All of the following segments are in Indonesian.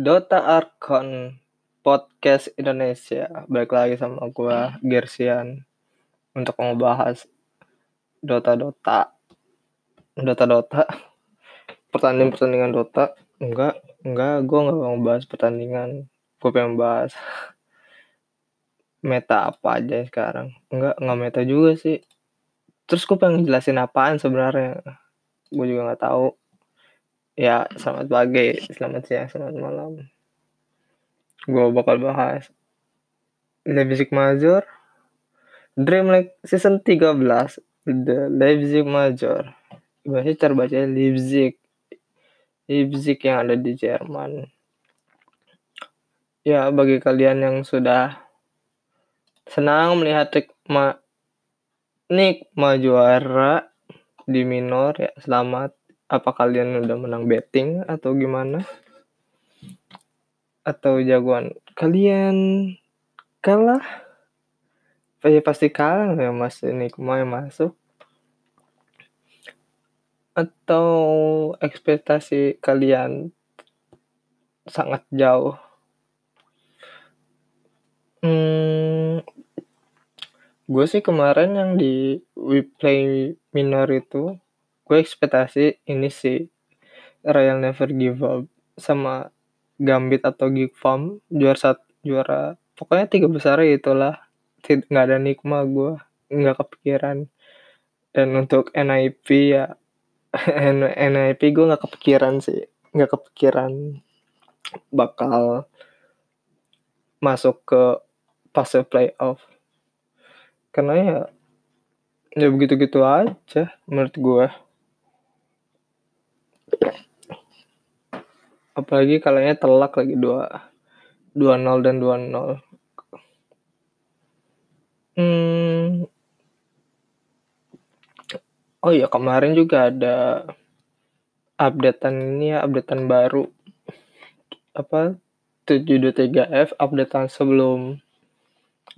Dota Arkon Podcast Indonesia. Balik lagi sama gua Gersian Untuk ngebahas Dota-Dota Dota-Dota Pertandingan-pertandingan Dota. Enggak, enggak, gue gak mau bahas pertandingan. Gue pengen bahas Meta apa aja sekarang. Enggak, enggak meta juga sih. Terus gue pengen jelasin apaan sebenarnya? Gue juga gak tahu Ya, selamat pagi, selamat siang, selamat malam. Gue bakal bahas Leipzig Major, Dream League Season 13, The Leipzig Major. Bahasa cara baca Leipzig. Leipzig yang ada di Jerman. Ya, bagi kalian yang sudah senang melihat Nikma, Nikma juara di minor, ya selamat apa kalian udah menang betting atau gimana? Atau jagoan kalian kalah? Ya pasti kalah ya mas. Ini kemarin masuk. Atau ekspektasi kalian sangat jauh? Hmm, gue sih kemarin yang di we play minor itu gue ekspektasi ini sih Royal Never Give Up sama Gambit atau Geek Farm juara satu juara pokoknya tiga besar itulah. Nggak ada nikma gue nggak kepikiran. Dan untuk NIP ya NIP gue nggak kepikiran sih nggak kepikiran bakal masuk ke fase playoff. Karena ya ya begitu-gitu aja menurut gue apalagi kalahnya telak lagi dua dua nol dan dua nol. Hmm. oh ya kemarin juga ada updatean ini ya updatean baru. Apa? 723F updatean sebelum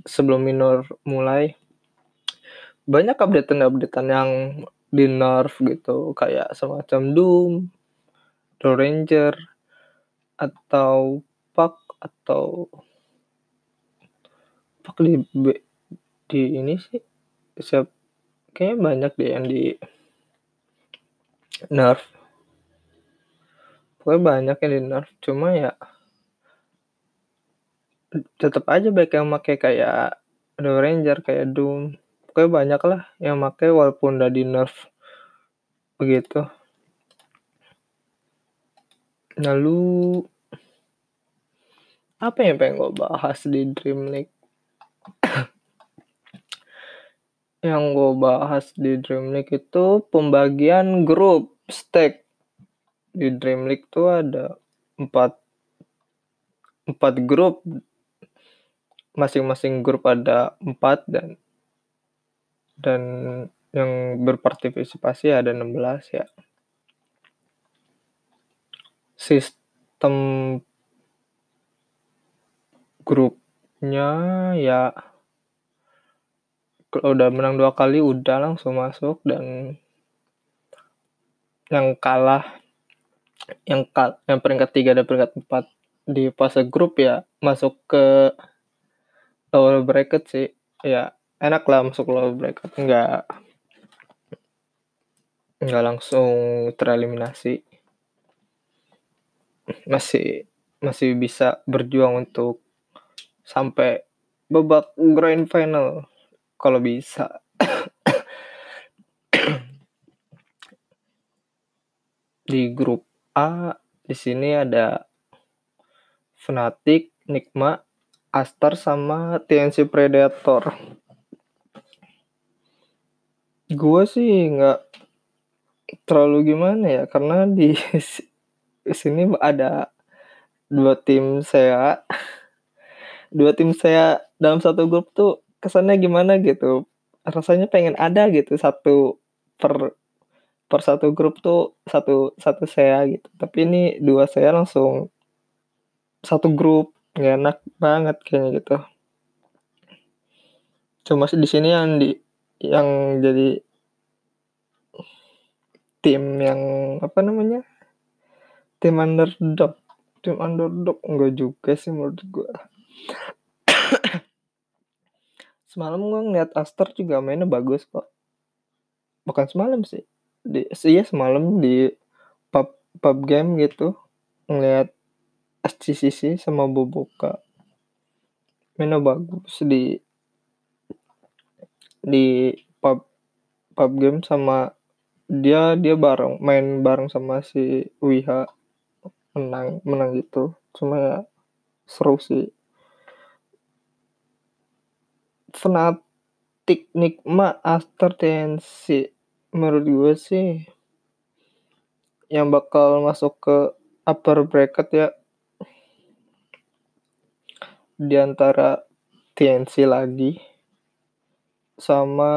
sebelum minor mulai. Banyak updatean-updatean yang di nerf gitu kayak semacam Doom, The Ranger atau Pak atau Pak di di ini sih siap kayaknya banyak deh yang di nerf. Pokoknya banyak yang di nerf cuma ya tetap aja baik yang pakai kayak The Ranger kayak Doom pokoknya banyak lah yang pakai walaupun udah di nerf begitu. Lalu apa yang pengen gue bahas di Dream League? Yang gue bahas di Dream League itu pembagian grup stake di Dream League tuh ada empat empat grup. Masing-masing grup ada empat dan dan yang berpartisipasi ada 16 ya. Sistem grupnya ya kalau udah menang dua kali udah langsung masuk dan yang kalah yang kal yang peringkat tiga dan peringkat empat di fase grup ya masuk ke lower bracket sih ya enak lah masuk lower bracket nggak nggak langsung tereliminasi. Masih masih bisa berjuang untuk sampai babak grand final. Kalau bisa. Di grup A di sini ada Fnatic, Nikma, Astar sama TNC Predator gue sih nggak terlalu gimana ya karena di sini ada dua tim saya dua tim saya dalam satu grup tuh kesannya gimana gitu rasanya pengen ada gitu satu per per satu grup tuh satu satu saya gitu. Tapi ini dua saya langsung satu grup nggak enak banget kayaknya gitu. Cuma di sini yang di yang jadi tim yang apa namanya? Tim underdog. Tim underdog enggak juga sih menurut gue semalam gue ngeliat Aster juga mainnya bagus kok. Bukan semalam sih. Di iya semalam di pub pub game gitu ngeliat SCCC sama Boboka. Mainnya bagus di di pub pub game sama dia dia bareng main bareng sama si Wiha menang menang gitu. Cuma ya seru sih. Fanatik nikma after TNC menurut gue sih yang bakal masuk ke upper bracket ya di antara TNC lagi sama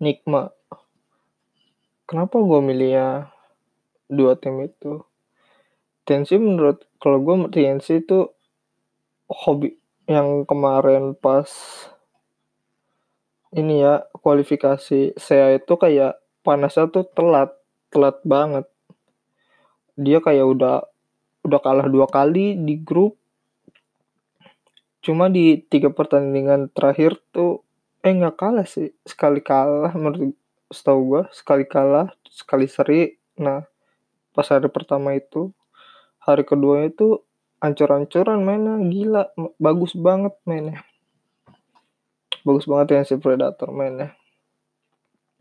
Nikma. Kenapa gue milihnya dua tim itu? TNC menurut kalau gue TNC itu hobi yang kemarin pas ini ya kualifikasi saya itu kayak panasnya tuh telat telat banget dia kayak udah udah kalah dua kali di grup cuma di tiga pertandingan terakhir tuh eh nggak kalah sih. Sekali kalah menurut setahu gue sekali kalah sekali seri. Nah pas hari pertama itu hari kedua itu ancur-ancuran mainnya. Gila bagus banget mainnya. Bagus banget TNC Predator mainnya.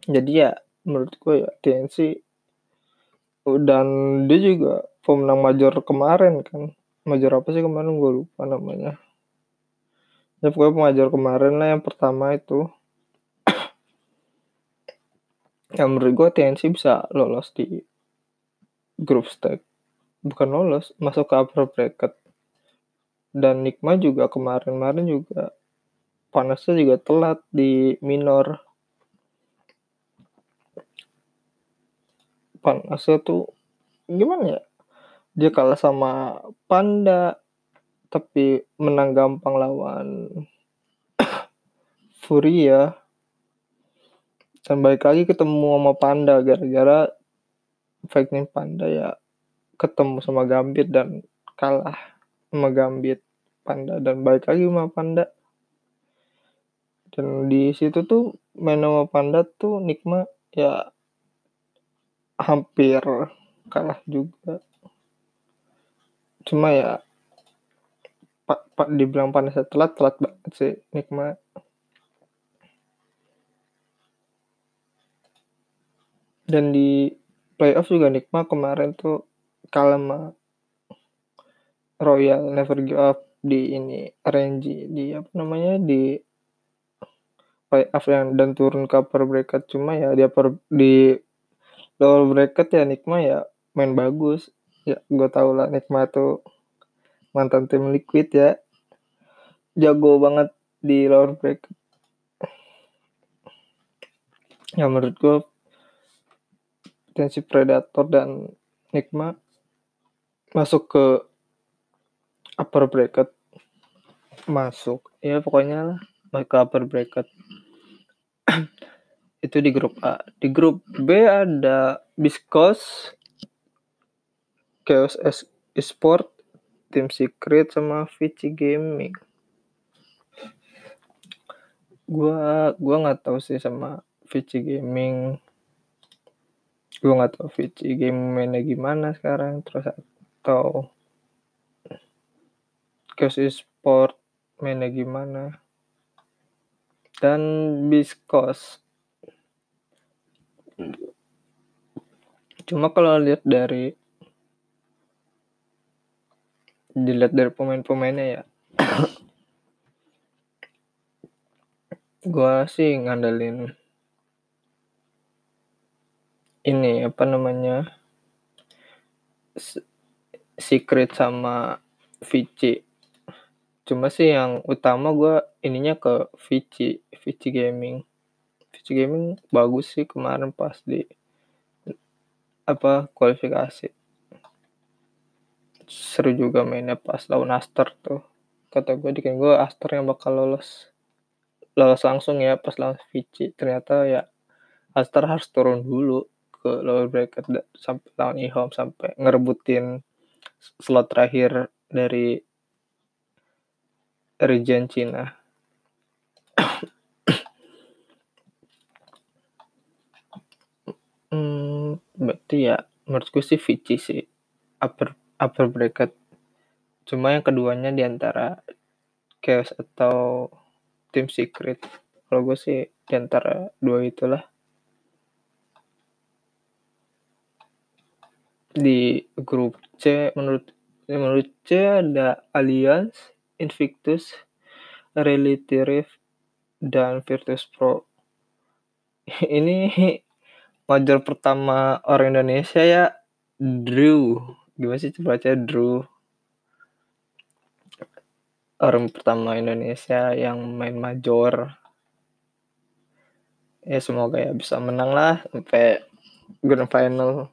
Jadi ya menurut gue ya TNC dan dia juga pemenang major kemarin kan. Major apa sih kemarin? Gue lupa namanya ya pokoknya major kemarin lah yang pertama itu. Ya menurut gue TNC bisa lolos di grup stage bukan lolos masuk ke upper bracket. Dan Nikma juga kemarin-kemarin juga panasnya juga telat di minor. Panasnya tuh gimana ya? Dia kalah sama Panda tapi menang gampang lawan Furia dan balik lagi ketemu sama Panda gara-gara fighting Panda ya. Ketemu sama Gambit dan kalah sama Gambit Panda. Dan balik lagi sama Panda. Dan di situ tuh main sama Panda tuh Nikma ya hampir kalah juga. Cuma ya pak pak dibilang panasnya telat telat banget sih Nikma dan di playoff juga Nikma kemarin tuh kalah Royal Never Give Up di ini RNG di apa namanya di playoff yang dan turun ke upper bracket. Cuma ya dia per, di lower bracket ya Nikma ya main bagus. Ya gue tau lah Nikma tuh mantan tim liquid ya. Jago banget di lower bracket ya menurut gue tensi predator dan Nikma masuk ke upper bracket. Masuk. Ya pokoknya lah ke upper bracket. Itu di grup A. Di grup B ada Biskos Chaos Esport Team Secret sama Vici Gaming. Gua gua nggak tahu sih sama Vici Gaming. Gua nggak tahu Vici Gaming mainnya gimana sekarang terus atau Chaos Esport mainnya gimana. Dan Biskos. Cuma kalau lihat dari dilihat dari pemain-pemainnya ya. Gua sih ngandelin ini apa namanya Secret sama Vici. Cuma sih yang utama gue ininya ke Vici Vici Gaming. Vici Gaming bagus sih kemarin pas di apa kualifikasi seru juga mainnya pas lawan Aster tuh. Kata gue dikira gue Aster yang bakal lolos. Lolos langsung ya pas lawan Vici. Ternyata ya Aster harus turun dulu ke lower bracket sampai lawan Ihom sampai ngerebutin slot terakhir dari region Cina. hmm, berarti ya menurutku sih Vici sih upper upper bracket. Cuma yang keduanya di antara Chaos atau Team Secret. Kalau gue sih di antara dua itulah. Di grup C menurut menurut C ada Alliance, Invictus, Reality Rift, dan Virtus Pro. Ini major pertama orang Indonesia ya Drew. Gimana sih baca Drew? Orang pertama Indonesia yang main major. Ya semoga ya bisa menang lah sampai grand final.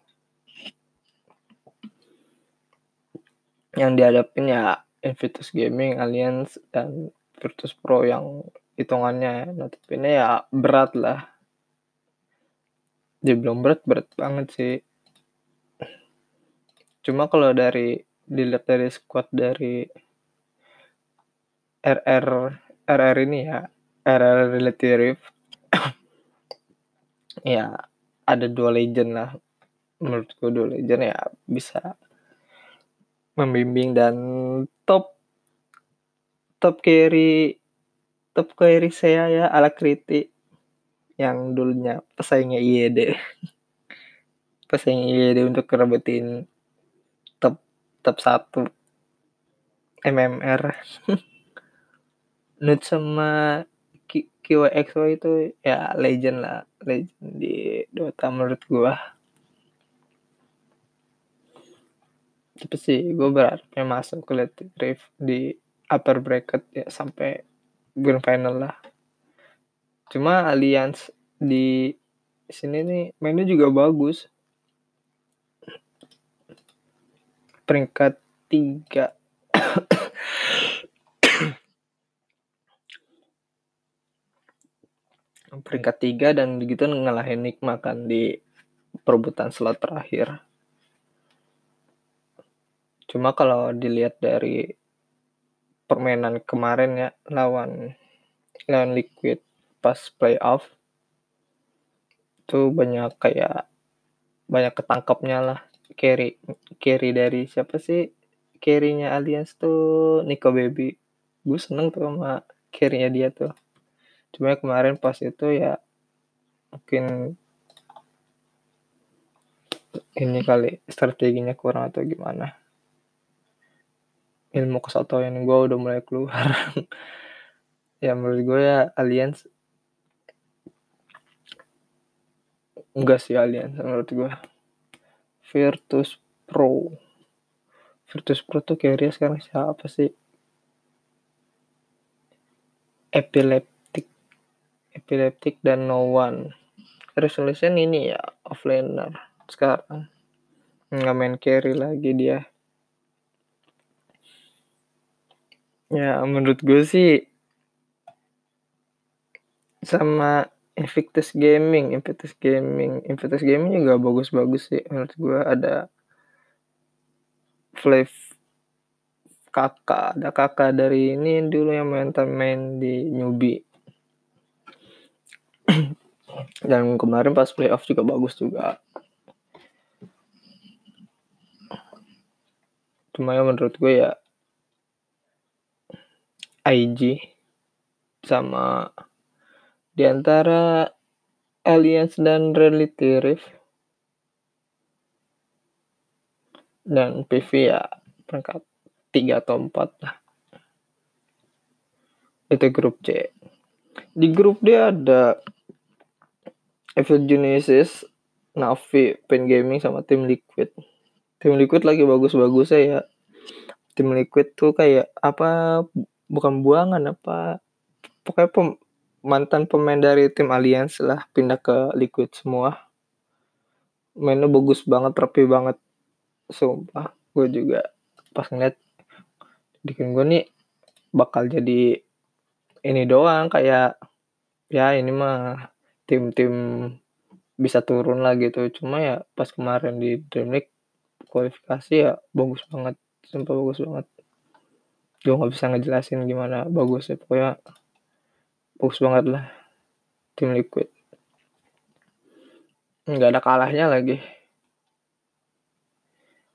Yang dihadapin ya Invictus Gaming, Alliance, dan Virtus Pro yang hitungannya notabene ya berat lah. Dia belum berat, berat banget sih. Cuma kalau dari dilihat dari squad dari RR RR ini ya RR Relative ya ada dua legend lah. Menurutku dua legend ya bisa membimbing dan top top carry top carry saya ya ala kritik yang dulunya pesaingnya IED pesaing IED untuk kerebutin top satu. MMR Nut sama QXY itu ya legend lah. Legend di Dota menurut gua. Tapi sih gue berharapnya masuk ke Rift di upper bracket ya sampai grand final lah. Cuma Alliance di sini nih mainnya juga bagus peringkat tiga. Peringkat tiga dan begitu ngalahin Nikma kan di perebutan slot terakhir. Cuma kalau dilihat dari permainan kemarin ya lawan lawan Liquid pas playoff itu banyak kayak banyak ketangkapnya lah carry carry dari siapa sih? Carrynya Alliance tuh Nico Baby. Gue seneng tuh sama carrynya dia tuh. Cuma kemarin pas itu ya mungkin ini kali strateginya kurang atau gimana. Ilmu kesatuan gue udah mulai keluar. Ya menurut gue ya Alliance enggak sih Alliance menurut gue Virtus Pro. Virtus Pro tuh carrier sekarang siapa sih? Epileptic. Epileptic dan No One. Resolution ini ya offlaner sekarang. Nggak main carry lagi dia. Ya menurut gue sih sama Invictus Gaming, Invictus Gaming, Invictus Gaming juga bagus-bagus sih menurut gue ada Flav kakak ada kakak dari ini dulu yang main main di newbie. Dan kemarin pas playoff juga bagus juga. Cuma ya menurut gue ya IG sama di antara Alliance dan Reality dan PV ya peringkat 3 atau 4 lah. Itu grup C. Di grup D ada Evil Genesis Navi Pen Gaming sama tim Liquid. Tim Liquid lagi bagus-bagusnya ya. Tim Liquid tuh kayak apa bukan buangan apa pokoknya pem, mantan pemain dari tim Alliance lah pindah ke Liquid semua. Mainnya bagus banget rapi banget. Sumpah gue juga pas ngeliat bikin gue nih bakal jadi ini doang kayak ya ini mah tim-tim bisa turun lah gitu. Cuma ya pas kemarin di Dream League kualifikasi ya bagus banget sumpah bagus banget. Gue nggak bisa ngejelasin gimana bagusnya pokoknya bagus banget lah tim liquid. Nggak ada kalahnya lagi.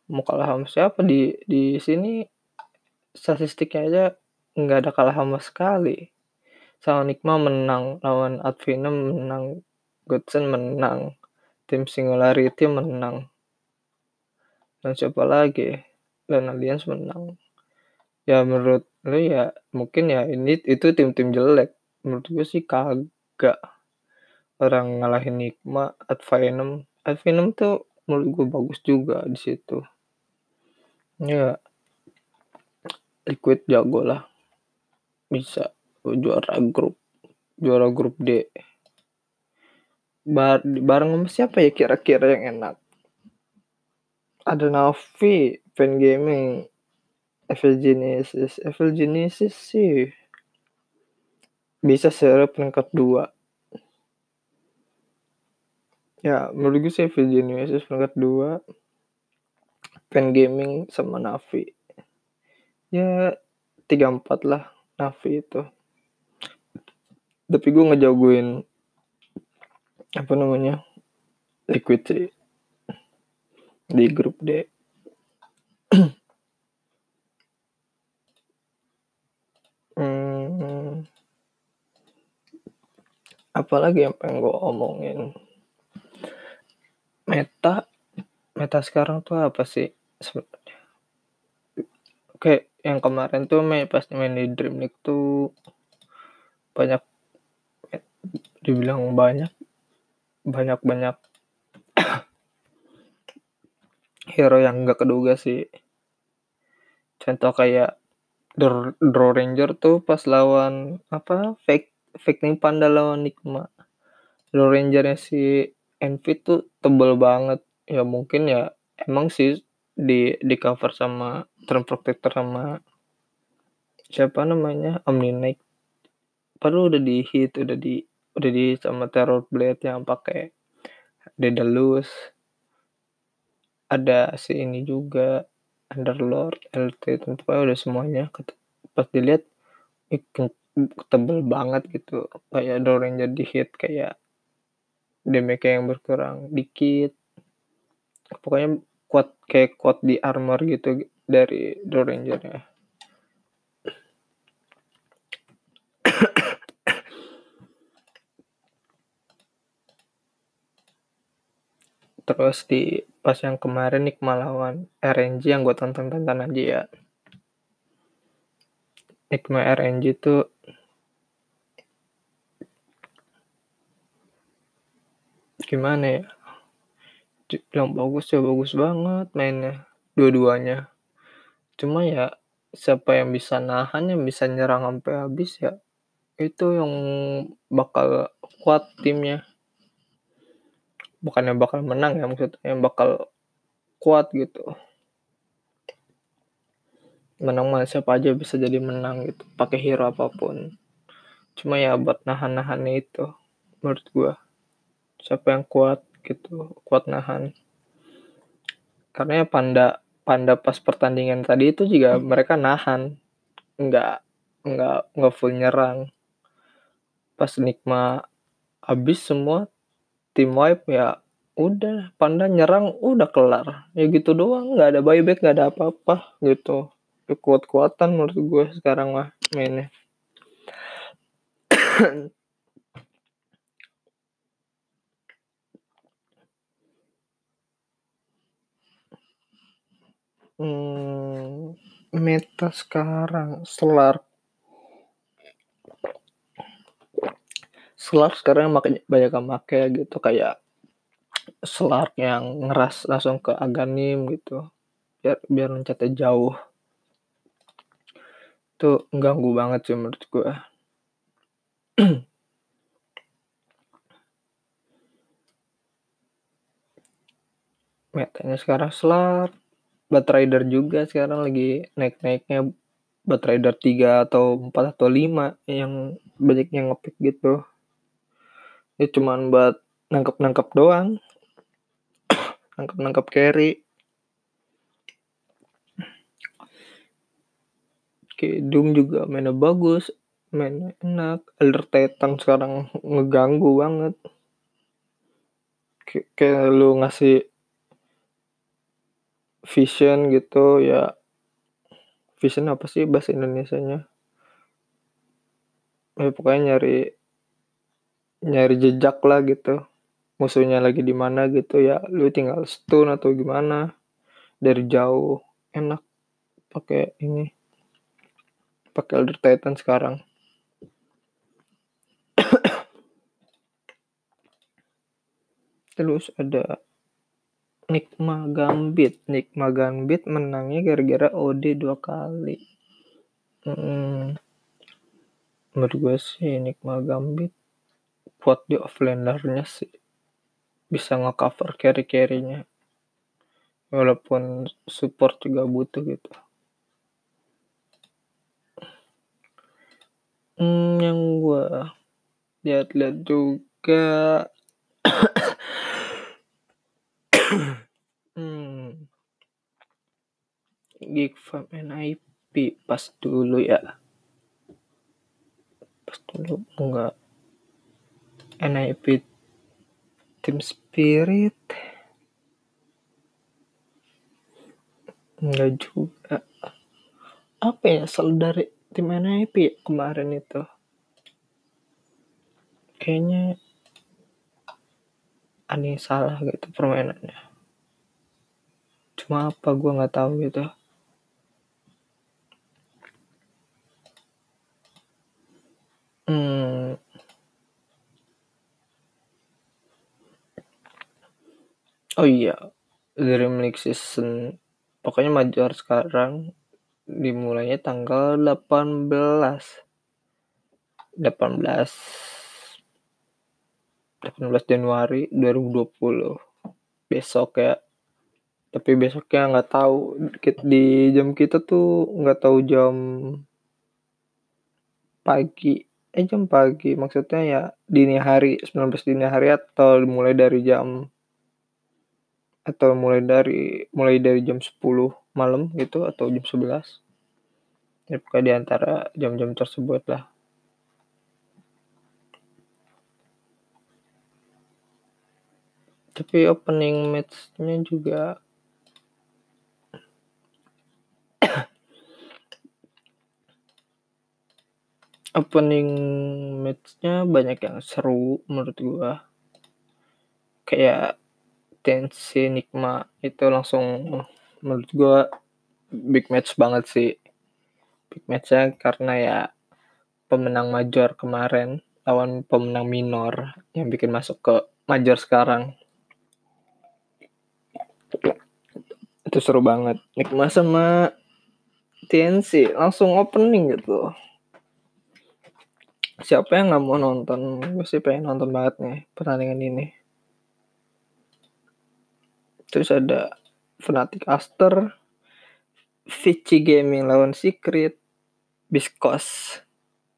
Mau kalah sama siapa? Di di sini statistiknya aja nggak ada kalah sama sekali. Sama Nikma menang lawan Advinem menang Goodson menang tim Singularity menang. Dan siapa lagi? Dan Alliance menang. Ya menurut lu ya mungkin ya ini itu tim-tim jelek menurut gue sih kagak orang ngalahin Nikma Advinem Advinem tuh menurut gue bagus juga di situ. Ya liquid jago lah. Bisa juara grup juara grup D. Bar bareng sama siapa ya kira-kira yang enak? Ada Navi Fan Gaming. Evil Genesis Evil Genesis sih bisa seri peringkat dua ya menurut gue sih Genesis peringkat dua Fan Gaming sama Navi. Ya tiga empat lah Navi itu. Tapi gue ngejagoin apa namanya Liquid sih di grup D. hmm, apalagi yang pengen gue omongin. Meta meta sekarang tuh apa sih sebenarnya? Kayak yang kemarin tuh main pas main di Dream League tuh banyak dibilang banyak banyak banyak hero yang nggak keduga sih. Contoh kayak Draw Ranger tuh pas lawan apa fake fake nih panda lawan Nikma Draw Rangernya si Envy tuh tebel banget. Ya mungkin ya emang sih di di cover sama Term Protector sama siapa namanya? Omni padahal udah di hit udah di udah di sama Terror Blade yang pakai Daedalus ada si ini juga Underlord LT tentu udah semuanya. Pas dilihat tebel banget gitu kayak Doranger di hit kayak damage yang berkurang dikit pokoknya kuat kayak kuat di armor gitu dari Draw Ranger ya. Terus di pas yang kemarin nih lawan RNG yang gue tonton-tonton aja ya. Nikma RNG tuh gimana ya? Bilang bagus ya bagus banget mainnya dua-duanya. Cuma ya siapa yang bisa nahan yang bisa nyerang sampai habis ya itu yang bakal kuat timnya. Bukannya bakal menang ya maksudnya yang bakal kuat gitu. Menang mah siapa aja bisa jadi menang gitu pakai hero apa pun. Cuma ya buat nahan-nahannya itu menurut gua siapa yang kuat gitu kuat nahan. Karena ya panda panda pas pertandingan tadi itu juga hmm. mereka nahan. Nggak nggak nggak full nyerang. Pas Nikma habis semua tim wipe ya udah panda nyerang udah kelar. Ya gitu doang nggak ada buyback nggak ada apa-apa gitu. Ya, kuat-kuatan menurut gue sekarang mah mainnya Hmm, meta sekarang Slark. Slark sekarang makanya banyak yang pakai gitu kayak Slark yang ngeras langsung ke Aganim gitu. Biar biar loncatnya jauh. Itu ganggu banget sih menurut gue. Metanya sekarang Slark Blood Rider juga sekarang lagi naik-naiknya Blood Rider 3 atau 4 atau 5 yang banyak yang ngepick gitu. Ya cuman buat nangkep-nangkep doang. nangkep-nangkep carry. Oke, Doom juga mainnya bagus, mainnya enak. Elder Titan sekarang ngeganggu banget. Kayak lu ngasih vision gitu ya. Vision apa sih bahasa Indonesia-nya? Ya pokoknya nyari nyari jejak lah gitu. Musuhnya lagi di mana gitu ya. Lu tinggal stun atau gimana? Dari jauh. Enak pakai ini. Pakai Elder Titan sekarang. Terus ada Nikma Gambit. Nikma Gambit menangnya gara-gara OD dua kali. Hmm. menurut gue sih Nikma Gambit buat di offlanernya sih. Bisa ngecover carry-carrynya. Walaupun support juga butuh gitu. Hmm, yang gue lihat-lihat juga hmm. Geek Farm NIP pas dulu ya. Pas dulu enggak NIP Team Spirit. Enggak juga. Apa ya selalu dari tim NIP ya kemarin itu? Kayaknya aneh salah gitu permainannya. Cuma apa gue nggak tahu gitu hmm. oh iya Dream League season pokoknya major sekarang dimulainya tanggal 18 18 18 Januari 2020 besok ya. Tapi besoknya nggak tahu. Di jam kita tuh nggak tahu jam pagi eh jam pagi maksudnya ya dini hari 19 dini hari atau mulai dari jam atau mulai dari mulai dari jam 10 malam gitu atau jam 11 ya pokoknya di antara jam-jam tersebut lah. Tapi opening match-nya juga opening match-nya banyak yang seru menurut gua. Kayak Tensi Nikma itu langsung menurut gua big match banget sih. Big match-nya karena ya pemenang major kemarin lawan pemenang minor yang bikin masuk ke major sekarang. Itu seru banget. Nikma sama TNC langsung opening gitu siapa yang nggak mau nonton? Gue sih pengen nonton banget nih pertandingan ini. Terus ada Fnatic Aster Vici Gaming lawan Secret Biskos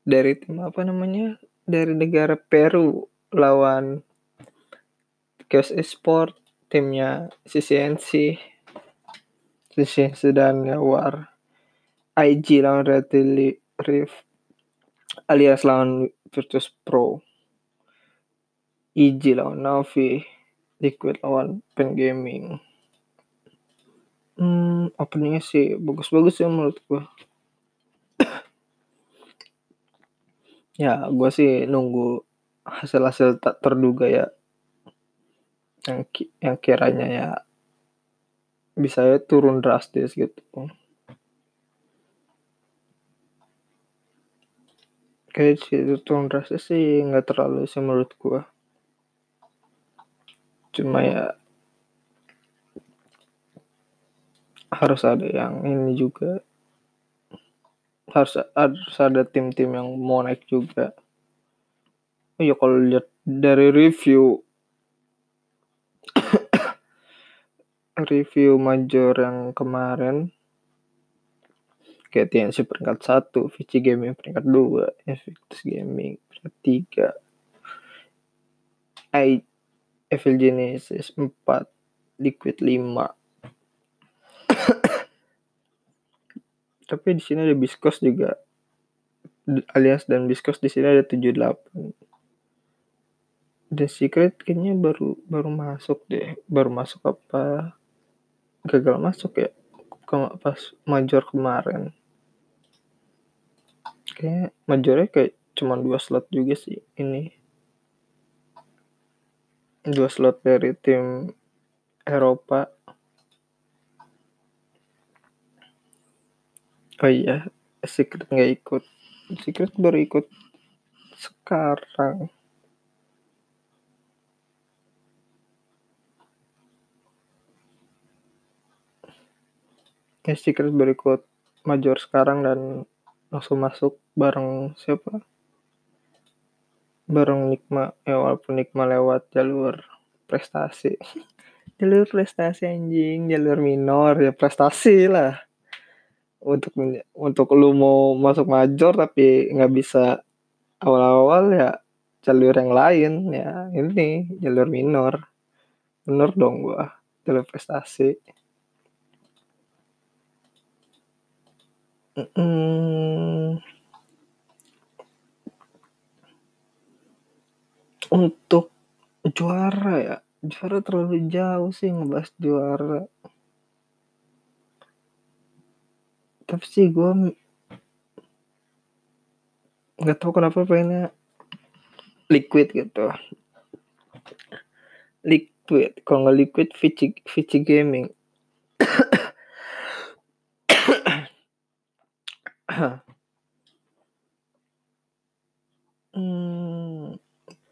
dari tim apa namanya? Dari negara Peru lawan Chaos Esport timnya CCNC CCNC dan War IG lawan Red Rift alias lawan Virtus Pro. IG lawan Navi Liquid lawan Pen Gaming. Hmm, openingnya sih bagus-bagus ya menurut gue ya gue sih nunggu hasil-hasil tak terduga ya. Yang yang kiranya ya bisa ya turun drastis gitu kayak itu turun drastis sih nggak terlalu sih menurut gua. Cuma ya harus ada yang ini juga. Harus harus ada tim-tim yang mau naik juga. Oh ya kalau lihat dari review review major yang kemarin kayak TNC peringkat 1, Vici Gaming peringkat 2, Invictus Gaming peringkat 3, I, Evil Genesis 4, Liquid 5, Tapi di sini ada Biskos juga. Alias dan Biskos di sini ada 78. The Secret kayaknya baru baru masuk deh. Baru masuk apa? Gagal masuk ya? Pas major kemarin. Kayak majornya kayak cuma dua slot juga sih ini. Dua slot dari tim Eropa. Oh iya, Secret nggak ikut. Secret baru ikut sekarang. Secret baru ikut major sekarang dan langsung masuk bareng siapa? Bareng Nikma, ya walaupun Nikma lewat jalur prestasi. jalur prestasi anjing, jalur minor ya prestasi lah. Untuk untuk lu mau masuk major tapi nggak bisa awal-awal ya jalur yang lain ya ini jalur minor. Bener dong gua, jalur prestasi. Mm, untuk juara ya, juara terlalu jauh sih ngebahas juara. Tapi sih gue nggak tahu kenapa pengennya liquid gitu. Liquid, kalau nggak liquid, Vici, Vici Gaming. hmm,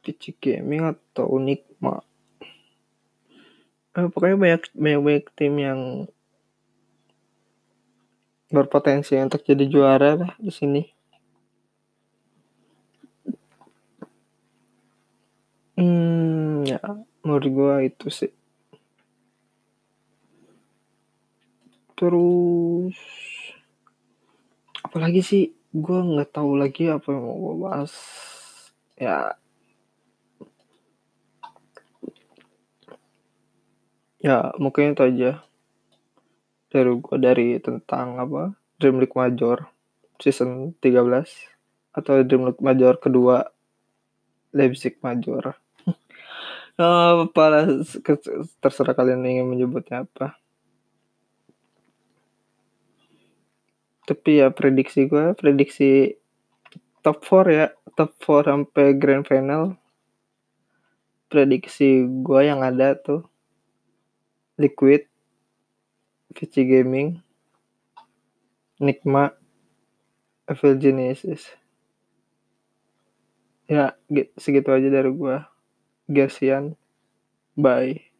PC Gaming atau Nikma. Eh, pokoknya banyak, banyak banyak tim yang berpotensi untuk jadi juara lah di sini. Hmm, ya menurut gua itu sih. Terus apalagi sih gue nggak tahu lagi apa yang mau gue bahas. Ya. Ya mungkin itu aja dari gue dari tentang apa Dream League Major season 13 atau Dream League Major kedua Leipzig Major. Apa terserah kalian ingin menyebutnya apa tapi ya prediksi gue prediksi top 4 ya. Top 4 sampai grand final. Prediksi gue yang ada tuh Liquid Vici Gaming Nikma Evil Genesis. Ya segitu aja dari gue Gersian bye